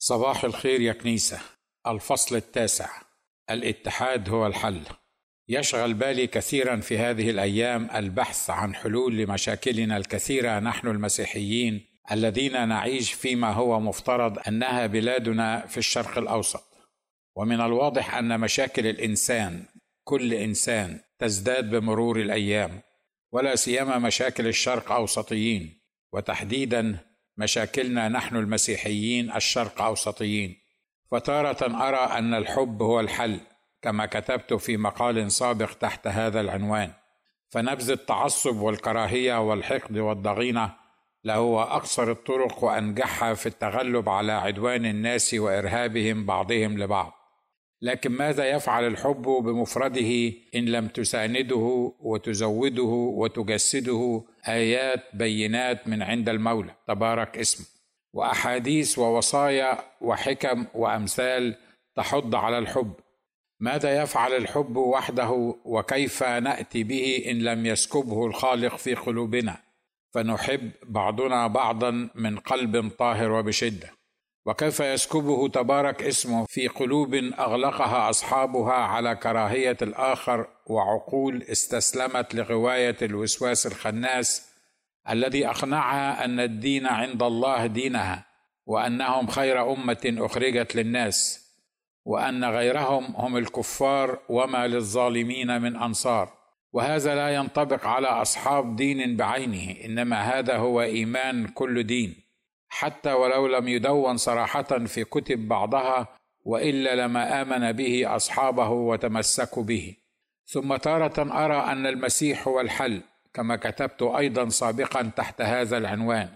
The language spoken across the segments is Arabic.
صباح الخير يا كنيسة. الفصل التاسع. الاتحاد هو الحل. يشغل بالي كثيرا في هذه الأيام البحث عن حلول لمشاكلنا الكثيرة نحن المسيحيين الذين نعيش فيما هو مفترض أنها بلادنا في الشرق الأوسط. ومن الواضح أن مشاكل الإنسان كل إنسان تزداد بمرور الأيام ولا سيما مشاكل الشرق أوسطيين وتحديدا مشاكلنا نحن المسيحيين الشرق أوسطيين. فتارة أرى أن الحب هو الحل كما كتبت في مقال سابق تحت هذا العنوان. فنبذ التعصب والكراهية والحقد والضغينة لهو اقصر الطرق وأنجحها في التغلب على عدوان الناس وإرهابهم بعضهم لبعض. لكن ماذا يفعل الحب بمفرده إن لم تسانده وتزوده وتجسده آيات بينات من عند المولى؟ تبارك اسمه وأحاديث ووصايا وحكم وأمثال تحض على الحب. ماذا يفعل الحب وحده وكيف نأتي به إن لم يسكبه الخالق في قلوبنا؟ فنحب بعضنا بعضا من قلب طاهر وبشدة. وكيف يسكبه تبارك اسمه في قلوب أغلقها أصحابها على كراهية الآخر وعقول استسلمت لغواية الوسواس الخناس الذي اقنعها أن الدين عند الله دينها وأنهم خير أمة أخرجت للناس وأن غيرهم هم الكفار وما للظالمين من أنصار وهذا لا ينطبق على أصحاب دين بعينه إنما هذا هو إيمان كل دين حتى ولو لم يدون صراحة في كتب بعضها وإلا لما آمن به أصحابه وتمسكوا به. ثم تارة أرى أن المسيح هو الحل كما كتبت أيضا سابقا تحت هذا العنوان.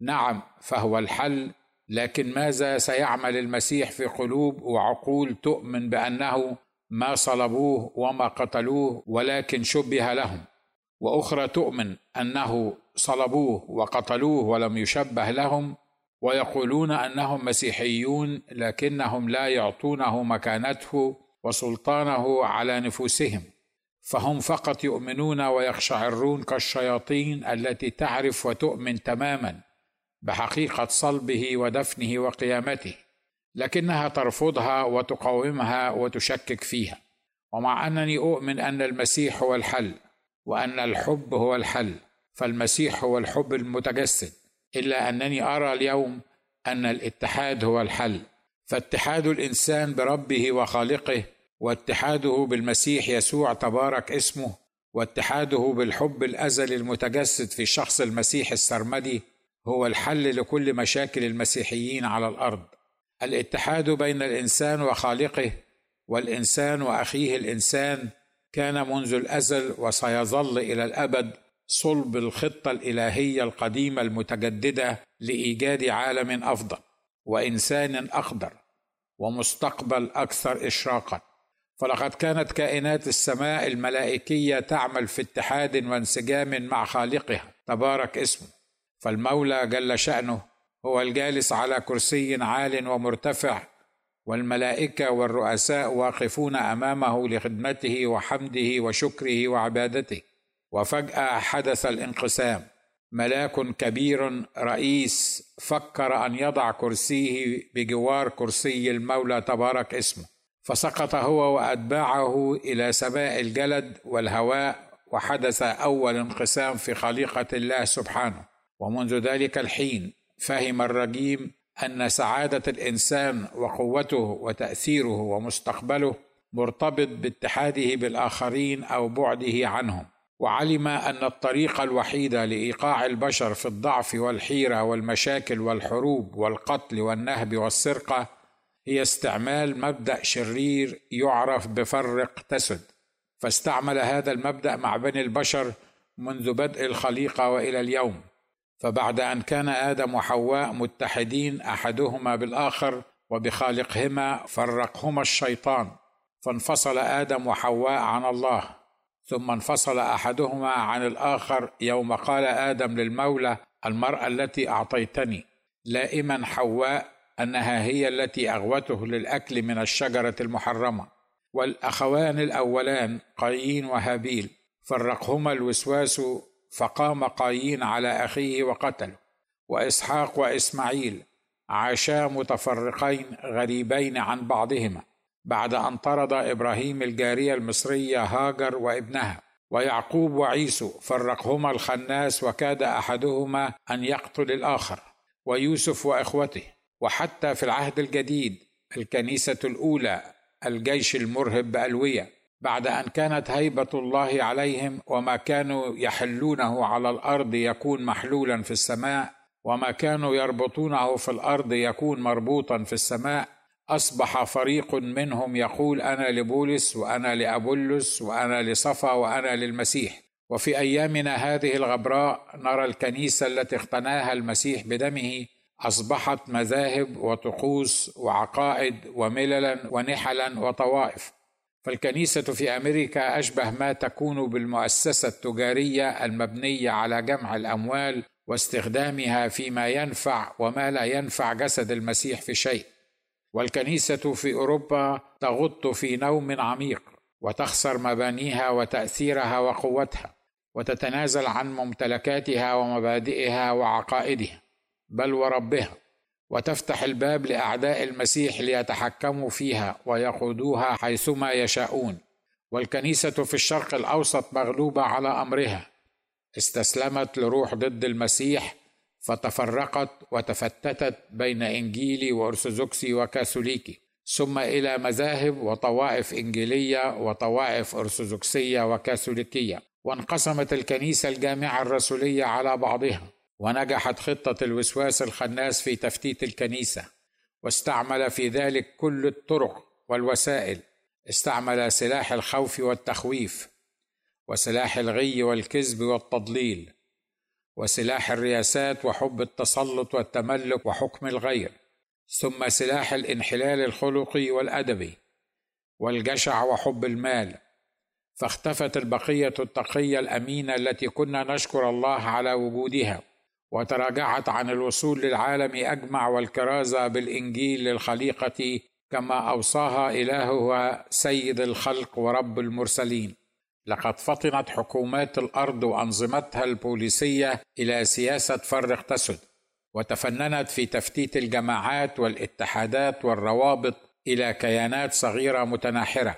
نعم فهو الحل لكن ماذا سيعمل المسيح في قلوب وعقول تؤمن بأنه ما صلبوه وما قتلوه ولكن شبه لهم؟ وأخرى تؤمن أنه صلبوه وقتلوه ولم يشبه لهم ويقولون أنهم مسيحيون لكنهم لا يعطونه مكانته وسلطانه على نفوسهم. فهم فقط يؤمنون ويقشعرون كالشياطين التي تعرف وتؤمن تماما بحقيقة صلبه ودفنه وقيامته لكنها ترفضها وتقاومها وتشكك فيها. ومع أنني أؤمن أن المسيح هو الحل وأن الحب هو الحل فالمسيح هو الحب المتجسد. إلا أنني أرى اليوم أن الاتحاد هو الحل. فاتحاد الإنسان بربه وخالقه واتحاده بالمسيح يسوع تبارك اسمه واتحاده بالحب الأزلي المتجسد في شخص المسيح السرمدي هو الحل لكل مشاكل المسيحيين على الأرض. الاتحاد بين الإنسان وخالقه والإنسان وأخيه الإنسان كان منذ الأزل وسيظل إلى الأبد صلب الخطة الإلهية القديمة المتجددة لإيجاد عالم أفضل وإنسان أقدر ومستقبل أكثر اشراقا. فلقد كانت كائنات السماء الملائكية تعمل في اتحاد وانسجام مع خالقها. تبارك اسمه. فالمولى جل شأنه هو الجالس على كرسي عال ومرتفع والملائكة والرؤساء واقفون أمامه لخدمته وحمده وشكره وعبادته. وفجأة حدث الانقسام. ملاك كبير رئيس فكر أن يضع كرسيه بجوار كرسي المولى تبارك اسمه فسقط هو وأتباعه إلى سماء الجلد والهواء وحدث أول انقسام في خليقة الله سبحانه. ومنذ ذلك الحين فهم الرجيم أن سعادة الإنسان وقوته وتأثيره ومستقبله مرتبط باتحاده بالآخرين أو بعده عنهم. وعلم أن الطريقة الوحيده لإيقاع البشر في الضعف والحيرة والمشاكل والحروب والقتل والنهب والسرقة هي استعمال مبدأ شرير يعرف بفرق تسد. فاستعمل هذا المبدأ مع بني البشر منذ بدء الخليقة وإلى اليوم. فبعد أن كان آدم وحواء متحدين أحدهما بالآخر وبخالقهما فرقهما الشيطان. فانفصل آدم وحواء عن الله. ثم انفصل أحدهما عن الآخر يوم قال آدم للمولى المرأة التي أعطيتني. لائما حواء أنها هي التي أغوته للأكل من الشجرة المحرمة. والأخوان الأولان قايين وهابيل. فرقهما الوسواس فقام قايين على أخيه وقتله. وإسحاق وإسماعيل عاشا متفرقين غريبين عن بعضهما. بعد أن طرد إبراهيم الجارية المصرية هاجر وابنها ويعقوب وعيسو فرقهما الخناس وكاد أحدهما أن يقتل الآخر ويوسف وإخوته وحتى في العهد الجديد الكنيسة الأولى الجيش المرهب بألوية بعد أن كانت هيبة الله عليهم وما كانوا يحلونه على الأرض يكون محلولا في السماء وما كانوا يربطونه في الأرض يكون مربوطا في السماء أصبح فريق منهم يقول أنا لبولس وأنا لأبولس وأنا لصفا وأنا للمسيح. وفي أيامنا هذه الغبراء نرى الكنيسة التي اقتناها المسيح بدمه أصبحت مذاهب وطقوس وعقائد ومللا ونحلا وطوائف. فالكنيسة في أمريكا أشبه ما تكون بالمؤسسة التجارية المبنية على جمع الأموال واستخدامها فيما ينفع وما لا ينفع جسد المسيح في شيء. والكنيسة في أوروبا تغط في نوم عميق وتخسر مبانيها وتأثيرها وقوتها وتتنازل عن ممتلكاتها ومبادئها وعقائدها بل وربها وتفتح الباب لأعداء المسيح ليتحكموا فيها ويقودوها حيثما يشاءون. والكنيسة في الشرق الأوسط مغلوبة على أمرها استسلمت لروح ضد المسيح فتفرقت وتفتتت بين إنجيلي وارثوذكسي وكاثوليكي ثم إلى مذاهب وطوائف إنجيلية وطوائف أرثوذكسية وكاثوليكية وانقسمت الكنيسة الجامعة الرسولية على بعضها ونجحت خطة الوسواس الخناس في تفتيت الكنيسة واستعمل في ذلك كل الطرق والوسائل استعمل سلاح الخوف والتخويف وسلاح الغي والكذب والتضليل وسلاح الرياسات وحب التسلط والتملك وحكم الغير ثم سلاح الانحلال الخلقي والأدبي والجشع وحب المال. فاختفت البقية التقية الأمينة التي كنا نشكر الله على وجودها وتراجعت عن الوصول للعالم أجمع والكرازة بالإنجيل للخليقة كما أوصاها إلهها سيد الخلق ورب المرسلين. لقد فطنت حكومات الأرض وأنظمتها البوليسية إلى سياسة فرق تسد وتفننت في تفتيت الجماعات والاتحادات والروابط إلى كيانات صغيرة متناحرة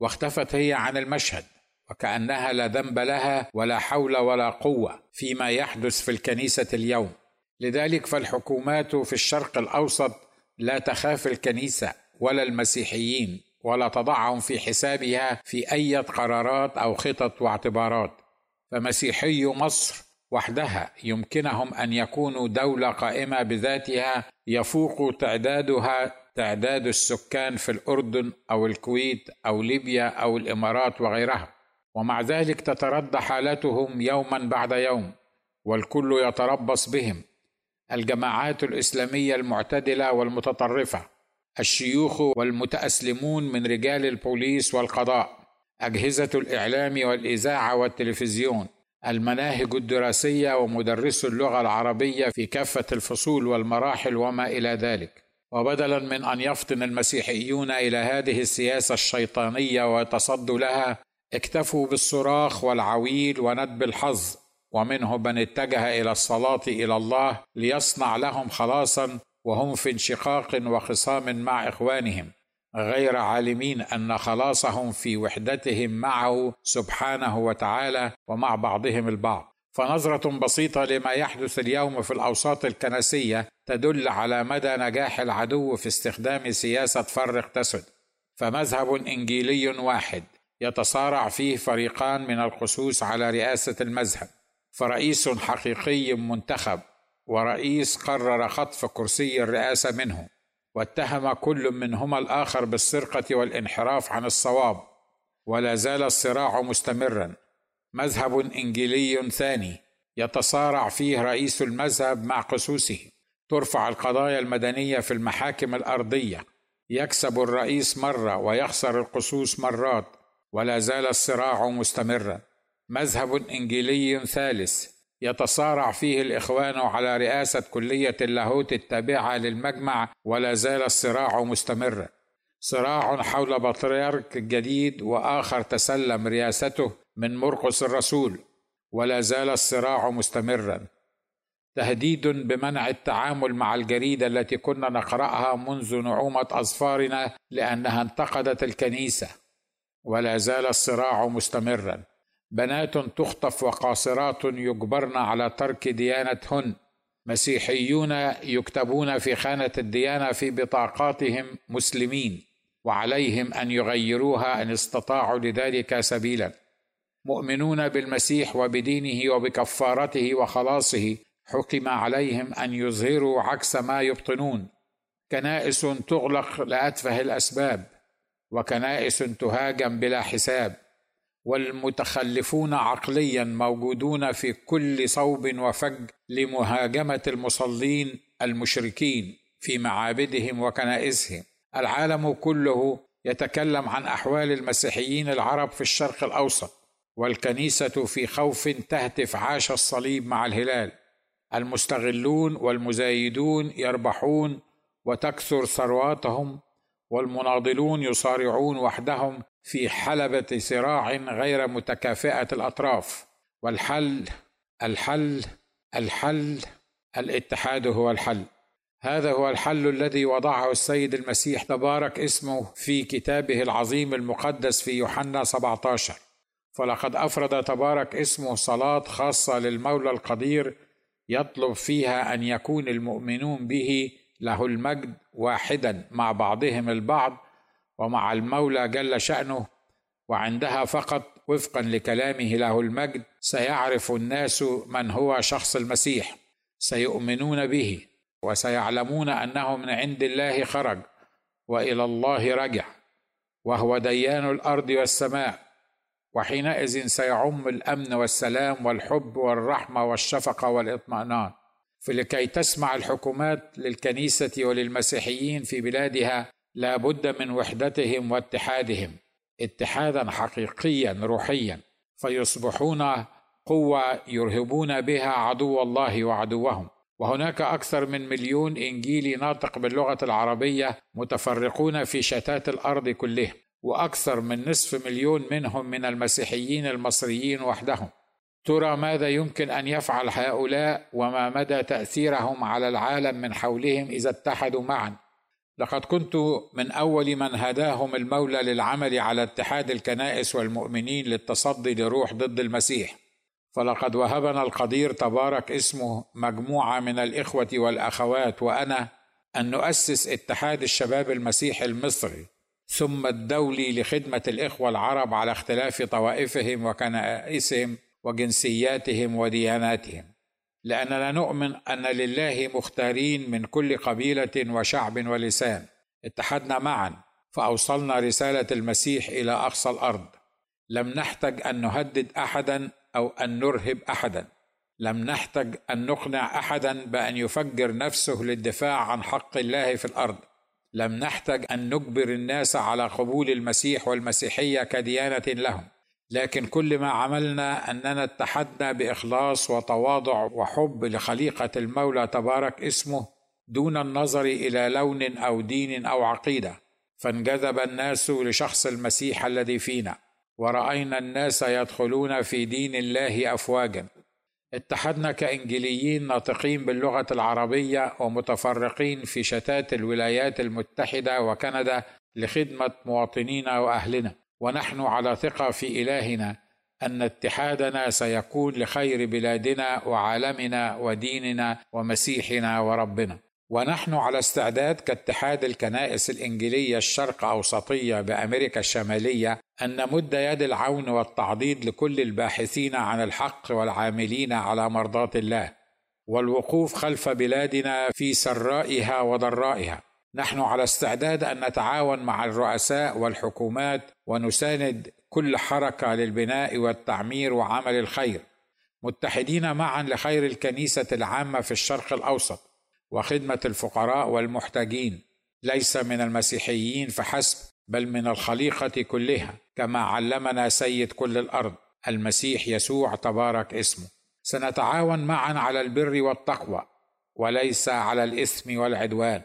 واختفت هي عن المشهد وكأنها لا ذنب لها ولا حول ولا قوة فيما يحدث في الكنيسة اليوم. لذلك فالحكومات في الشرق الأوسط لا تخاف الكنيسة ولا المسيحيين. ولا تضعهم في حسابها في أي قرارات أو خطط واعتبارات. فمسيحي مصر وحدها يمكنهم أن يكونوا دولة قائمة بذاتها يفوق تعدادها تعداد السكان في الأردن أو الكويت أو ليبيا أو الإمارات وغيرها. ومع ذلك تتردى حالتهم يوما بعد يوم والكل يتربص بهم. الجماعات الإسلامية المعتدلة والمتطرفة الشيوخ والمتأسلمون من رجال البوليس والقضاء أجهزة الإعلام والإذاعة والتلفزيون المناهج الدراسية ومدرسو اللغة العربية في كافة الفصول والمراحل وما إلى ذلك. وبدلا من أن يفطن المسيحيون إلى هذه السياسة الشيطانية ويتصدوا لها اكتفوا بالصراخ والعويل وندب الحظ ومنهم من اتجه إلى الصلاة إلى الله ليصنع لهم خلاصا وهم في انشقاق وخصام مع إخوانهم غير عالمين أن خلاصهم في وحدتهم معه سبحانه وتعالى ومع بعضهم البعض. فنظرة بسيطة لما يحدث اليوم في الأوساط الكنسية تدل على مدى نجاح العدو في استخدام سياسة فرق تسد. فمذهب إنجيلي واحد يتصارع فيه فريقان من الخصوص على رئاسة المذهب. فرئيس حقيقي منتخب ورئيس قرر خطف كرسي الرئاسة منه واتهم كل منهما الآخر بالسرقه والانحراف عن الصواب ولا زال الصراع مستمرا. مذهب إنجيلي ثاني يتصارع فيه رئيس المذهب مع قسوسه. ترفع القضايا المدنية في المحاكم الأرضية. يكسب الرئيس مرة ويخسر القسوس مرات ولا زال الصراع مستمرا. مذهب إنجيلي ثالث يتصارع فيه الإخوان على رئاسة كلية اللاهوت التابعة للمجمع ولا زال الصراع مستمرا صراع حول بطريرك جديد وآخر تسلم رياسته من مرقس الرسول ولا زال الصراع مستمرا. تهديد بمنع التعامل مع الجريدة التي كنا نقرأها منذ نعومة أظفارنا لأنها انتقدت الكنيسة. ولا زال الصراع مستمرا. بنات تخطف وقاصرات يجبرن على ترك ديانتهن. مسيحيون يكتبون في خانة الديانة في بطاقاتهم مسلمين وعليهم أن يغيروها إن استطاعوا لذلك سبيلا. مؤمنون بالمسيح وبدينه وبكفارته وخلاصه حكم عليهم أن يظهروا عكس ما يبطنون. كنائس تغلق لأتفه الأسباب وكنائس تهاجم بلا حساب. والمتخلفون عقليا موجودون في كل صوب وفج لمهاجمة المصلين المشركين في معابدهم وكنائسهم. العالم كله يتكلم عن أحوال المسيحيين العرب في الشرق الأوسط والكنيسة في خوف تهتف عاش الصليب مع الهلال. المستغلون والمزايدون يربحون وتكثر ثرواتهم والمناضلون يصارعون وحدهم في حلبة صراع غير متكافئة الأطراف. والحل الحل الحل الاتحاد هو الحل. هذا هو الحل الذي وضعه السيد المسيح تبارك اسمه في كتابه العظيم المقدس في يوحنا 17 فلقد أفرد تبارك اسمه صلاة خاصة للمولى القدير يطلب فيها أن يكون المؤمنون به له المجد واحدا مع بعضهم البعض ومع المولى جل شأنه وعندها فقط وفقا لكلامه له المجد سيعرف الناس من هو شخص المسيح سيؤمنون به وسيعلمون أنه من عند الله خرج وإلى الله رجع وهو ديان الأرض والسماء وحينئذ سيعم الأمن والسلام والحب والرحمة والشفقة والإطمئنان. فلكي تسمع الحكومات للكنيسة وللمسيحيين في بلادها لا بد من وحدتهم واتحادهم اتحادا حقيقيا روحيا. فيصبحون قوة يرهبون بها عدو الله وعدوهم. وهناك أكثر من مليون إنجيلي ناطق باللغة العربية متفرقون في شتات الأرض كلها وأكثر من نصف مليون منهم من المسيحيين المصريين وحدهم. ترى ماذا يمكن أن يفعل هؤلاء وما مدى تأثيرهم على العالم من حولهم إذا اتحدوا معا؟ لقد كنت من أول من هداهم المولى للعمل على اتحاد الكنائس والمؤمنين للتصدي لروح ضد المسيح. فلقد وهبنا القدير تبارك اسمه مجموعة من الإخوة والأخوات وأنا أن نؤسس اتحاد الشباب المسيحي المصري ثم الدولي لخدمة الإخوة العرب على اختلاف طوائفهم وكنائسهم وجنسياتهم ودياناتهم. لاننا نؤمن أن لله مختارين من كل قبيلة وشعب ولسان. اتحدنا معا فأوصلنا رسالة المسيح إلى أقصى الأرض. لم نحتج أن نهدد احدا أو أن نرهب احدا. لم نحتج أن نقنع احدا بأن يفجر نفسه للدفاع عن حق الله في الأرض. لم نحتج أن نجبر الناس على قبول المسيح والمسيحية كديانة لهم. لكن كل ما عملنا أننا اتحدنا بإخلاص وتواضع وحب لخليقة المولى تبارك اسمه دون النظر إلى لون أو دين أو عقيدة. فانجذب الناس لشخص المسيح الذي فينا. ورأينا الناس يدخلون في دين الله افواجا. اتحدنا كإنجيليين ناطقين باللغة العربية ومتفرقين في شتات الولايات المتحدة وكندا لخدمة مواطنينا وأهلنا. ونحن على ثقة في إلهنا أن اتحادنا سيكون لخير بلادنا وعالمنا وديننا ومسيحنا وربنا. ونحن على استعداد كاتحاد الكنائس الإنجيلية الشرق أوسطية بأمريكا الشمالية أن نمد يد العون والتعضيد لكل الباحثين عن الحق والعاملين على مرضاة الله والوقوف خلف بلادنا في سرائها وضرائها. نحن على استعداد أن نتعاون مع الرؤساء والحكومات ونساند كل حركة للبناء والتعمير وعمل الخير. متحدين معا لخير الكنيسة العامة في الشرق الأوسط وخدمة الفقراء والمحتاجين. ليس من المسيحيين فحسب بل من الخليقة كلها كما علمنا سيد كل الأرض المسيح يسوع تبارك اسمه. سنتعاون معا على البر والتقوى وليس على الإثم والعدوان.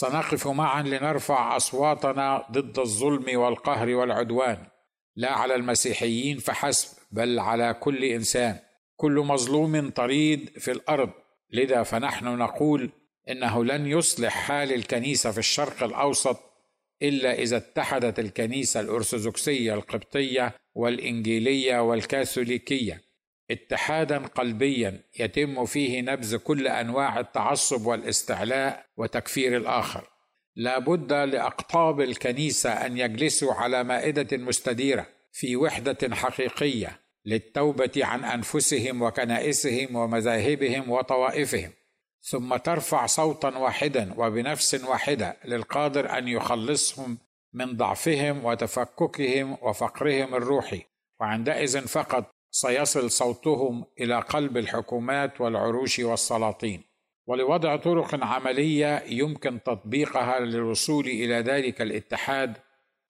سنقف معا لنرفع أصواتنا ضد الظلم والقهر والعدوان. لا على المسيحيين فحسب بل على كل إنسان. كل مظلوم طريد في الأرض. لذا فنحن نقول إنه لن يصلح حال الكنيسة في الشرق الأوسط إلا إذا اتحدت الكنيسة الأرثوذكسية القبطية والإنجيلية والكاثوليكية. اتحادا قلبيا يتم فيه نبذ كل أنواع التعصب والاستعلاء وتكفير الآخر. لا بد لأقطاب الكنيسة أن يجلسوا على مائدة مستديرة في وحدة حقيقية للتوبة عن أنفسهم وكنائسهم ومذاهبهم وطوائفهم. ثم ترفع صوتا واحدا وبنفس واحدة للقادر أن يخلصهم من ضعفهم وتفككهم وفقرهم الروحي. وعندئذ فقط سيصل صوتهم إلى قلب الحكومات والعروش والسلاطين. ولوضع طرق عملية يمكن تطبيقها للوصول إلى ذلك الاتحاد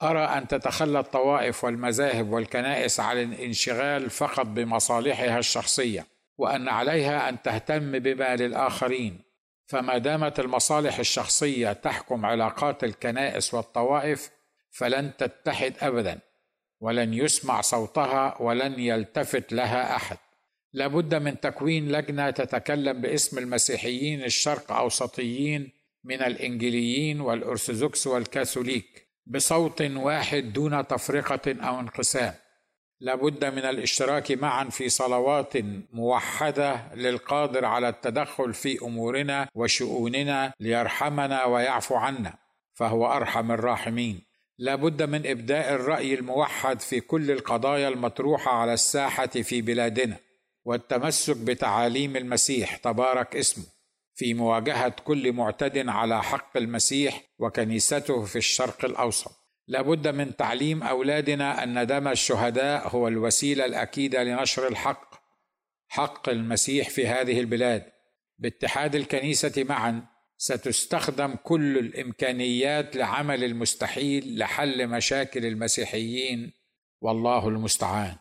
أرى أن تتخلى الطوائف والمذاهب والكنائس عن الانشغال فقط بمصالحها الشخصية وأن عليها أن تهتم بما للآخرين. فما دامت المصالح الشخصية تحكم علاقات الكنائس والطوائف فلن تتحد ابدا. ولن يسمع صوتها ولن يلتفت لها أحد. لابد من تكوين لجنة تتكلم باسم المسيحيين الشرق أوسطيين من الانجيليين والأرثوذكس والكاثوليك بصوت واحد دون تفرقة أو انقسام. لابد من الاشتراك معا في صلوات موحدة للقادر على التدخل في أمورنا وشؤوننا ليرحمنا ويعفو عنا فهو أرحم الراحمين. لابد من إبداء الرأي الموحد في كل القضايا المطروحة على الساحة في بلادنا والتمسك بتعاليم المسيح تبارك اسمه في مواجهة كل معتد على حق المسيح وكنيسته في الشرق الأوسط. لابد من تعليم أولادنا أن دم الشهداء هو الوسيلة الأكيدة لنشر الحق حق المسيح في هذه البلاد. باتحاد الكنيسة معا ستستخدم كل الإمكانيات لعمل المستحيل لحل مشاكل المسيحيين والله المستعان.